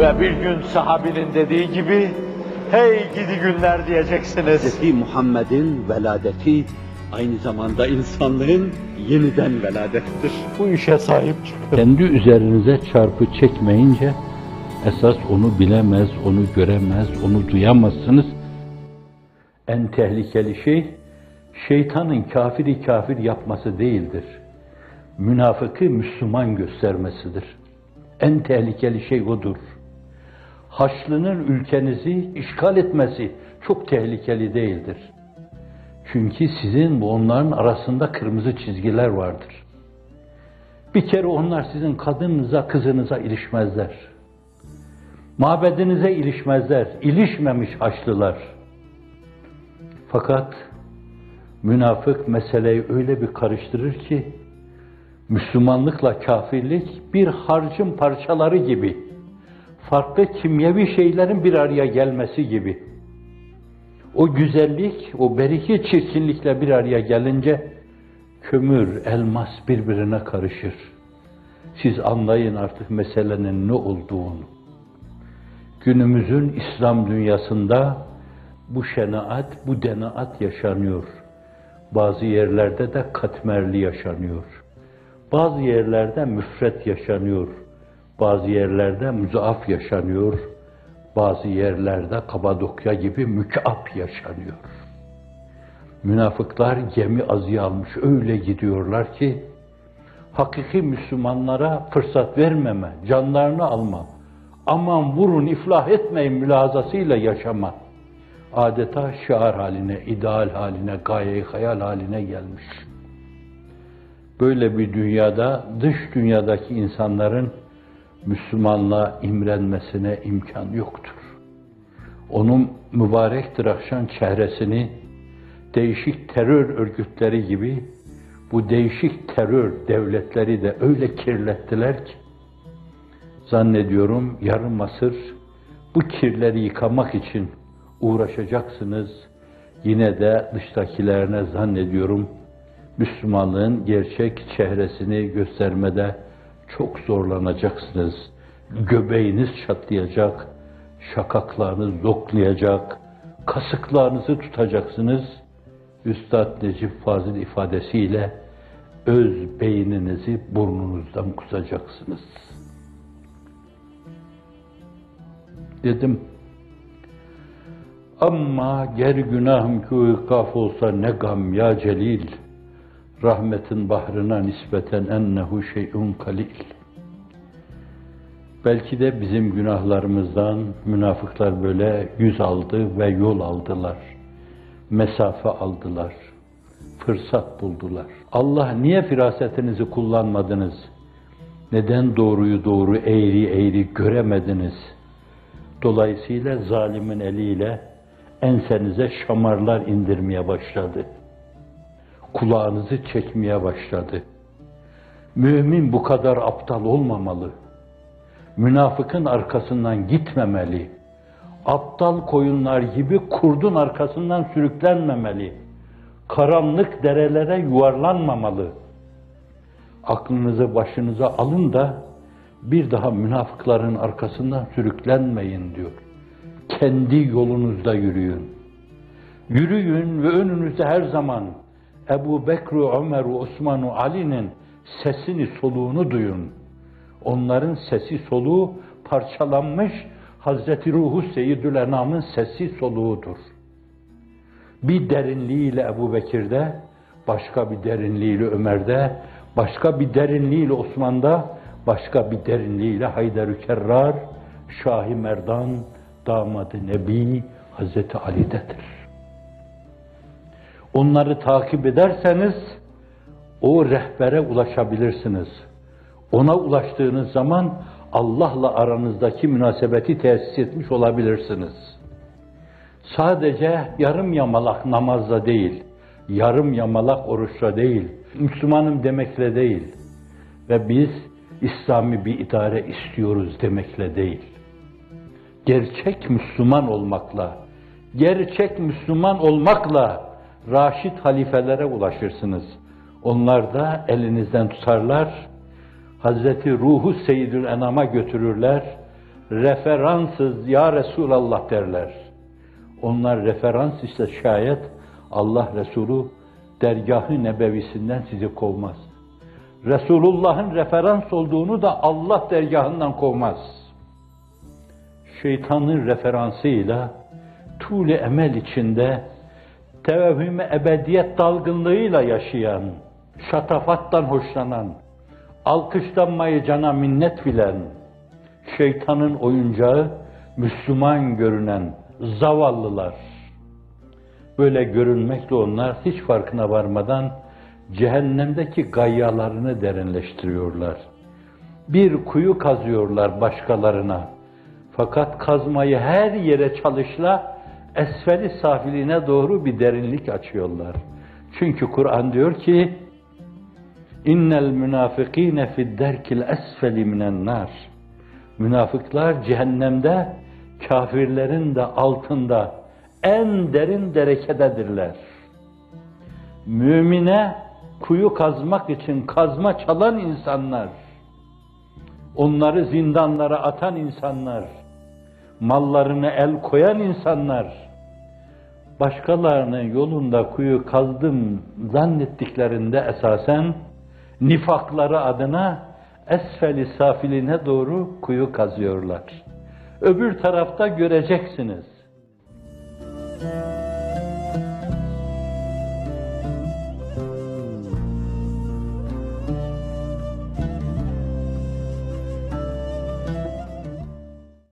Ve bir gün sahabinin dediği gibi, hey gidi günler diyeceksiniz. Hz. Muhammed'in veladeti aynı zamanda insanlığın yeniden veladettir. Bu işe sahip çıkın. Kendi üzerinize çarpı çekmeyince esas onu bilemez, onu göremez, onu duyamazsınız. En tehlikeli şey şeytanın kafiri kafir yapması değildir. Münafıkı Müslüman göstermesidir. En tehlikeli şey odur. Haçlı'nın ülkenizi işgal etmesi çok tehlikeli değildir. Çünkü sizin bu onların arasında kırmızı çizgiler vardır. Bir kere onlar sizin kadınınıza, kızınıza ilişmezler. Mabedinize ilişmezler. İlişmemiş Haçlılar. Fakat münafık meseleyi öyle bir karıştırır ki Müslümanlıkla kafirlik bir harcın parçaları gibi, farklı kimyevi şeylerin bir araya gelmesi gibi. O güzellik, o beriki çirkinlikle bir araya gelince kömür, elmas birbirine karışır. Siz anlayın artık meselenin ne olduğunu. Günümüzün İslam dünyasında bu şenaat, bu denaat yaşanıyor. Bazı yerlerde de katmerli yaşanıyor. Bazı yerlerde müfret yaşanıyor. Bazı yerlerde müzaaf yaşanıyor. Bazı yerlerde Kabadokya gibi mükap yaşanıyor. Münafıklar gemi azı almış öyle gidiyorlar ki hakiki Müslümanlara fırsat vermeme, canlarını alma, aman vurun iflah etmeyin mülazasıyla yaşama adeta şiar haline, ideal haline, gaye hayal haline gelmiş. Böyle bir dünyada dış dünyadaki insanların Müslümanlığa imrenmesine imkan yoktur. Onun mübarek tıraşan çehresini değişik terör örgütleri gibi bu değişik terör devletleri de öyle kirlettiler ki zannediyorum yarım asır bu kirleri yıkamak için uğraşacaksınız. Yine de dıştakilerine zannediyorum Müslümanlığın gerçek çehresini göstermede çok zorlanacaksınız. Göbeğiniz çatlayacak, şakaklarınız zoklayacak, kasıklarınızı tutacaksınız. Üstad Necip Fazıl ifadesiyle öz beyninizi burnunuzdan kusacaksınız. Dedim, ama ger günahım ki kaf olsa ne gam ya celil, rahmetin bahrına nispeten ennehu şey'un kalil. Belki de bizim günahlarımızdan münafıklar böyle yüz aldı ve yol aldılar. Mesafe aldılar. Fırsat buldular. Allah niye firasetinizi kullanmadınız? Neden doğruyu doğru eğri eğri göremediniz? Dolayısıyla zalimin eliyle ensenize şamarlar indirmeye başladı. Kulağınızı çekmeye başladı. Mümin bu kadar aptal olmamalı. Münafıkın arkasından gitmemeli. Aptal koyunlar gibi kurdun arkasından sürüklenmemeli. Karanlık derelere yuvarlanmamalı. Aklınızı başınıza alın da bir daha münafıkların arkasından sürüklenmeyin diyor kendi yolunuzda yürüyün. Yürüyün ve önünüzde her zaman Ebu Bekr, Ömer, Osman, Ali'nin sesini, soluğunu duyun. Onların sesi, soluğu parçalanmış Hazreti Ruhu Seyyidül Enam'ın sesi, soluğudur. Bir derinliğiyle Ebu Bekir'de, başka bir derinliğiyle Ömer'de, başka bir derinliğiyle Osman'da, başka bir derinliğiyle Haydar-ı Kerrar, Şahi Merdan, damadı Nebi Hazreti Ali'dedir. Onları takip ederseniz o rehbere ulaşabilirsiniz. Ona ulaştığınız zaman Allah'la aranızdaki münasebeti tesis etmiş olabilirsiniz. Sadece yarım yamalak namazla değil, yarım yamalak oruçla değil, Müslümanım demekle değil ve biz İslami bir idare istiyoruz demekle değil gerçek Müslüman olmakla, gerçek Müslüman olmakla raşit halifelere ulaşırsınız. Onlar da elinizden tutarlar, Hazreti Ruhu Seyyidül Enam'a götürürler referansız ya Resulallah derler. Onlar referans ise şayet Allah Resulü dergahı nebevisinden sizi kovmaz. Resulullah'ın referans olduğunu da Allah dergahından kovmaz. Şeytanın referansıyla tuğle emel içinde tevehhüme ebediyet dalgınlığıyla yaşayan, şatafattan hoşlanan, alkışlanmayı cana minnet bilen, şeytanın oyuncağı Müslüman görünen zavallılar. Böyle görünmekle onlar hiç farkına varmadan cehennemdeki gayyalarını derinleştiriyorlar. Bir kuyu kazıyorlar başkalarına. Fakat kazmayı her yere çalışla esfeli safiline doğru bir derinlik açıyorlar. Çünkü Kur'an diyor ki İnnel münafıkîne fid derkil esfeli minen. Münafıklar cehennemde kafirlerin de altında en derin derekededirler. Mümine kuyu kazmak için kazma çalan insanlar, onları zindanlara atan insanlar, mallarını el koyan insanlar, başkalarının yolunda kuyu kazdım zannettiklerinde esasen nifakları adına esfeli safiline doğru kuyu kazıyorlar. Öbür tarafta göreceksiniz.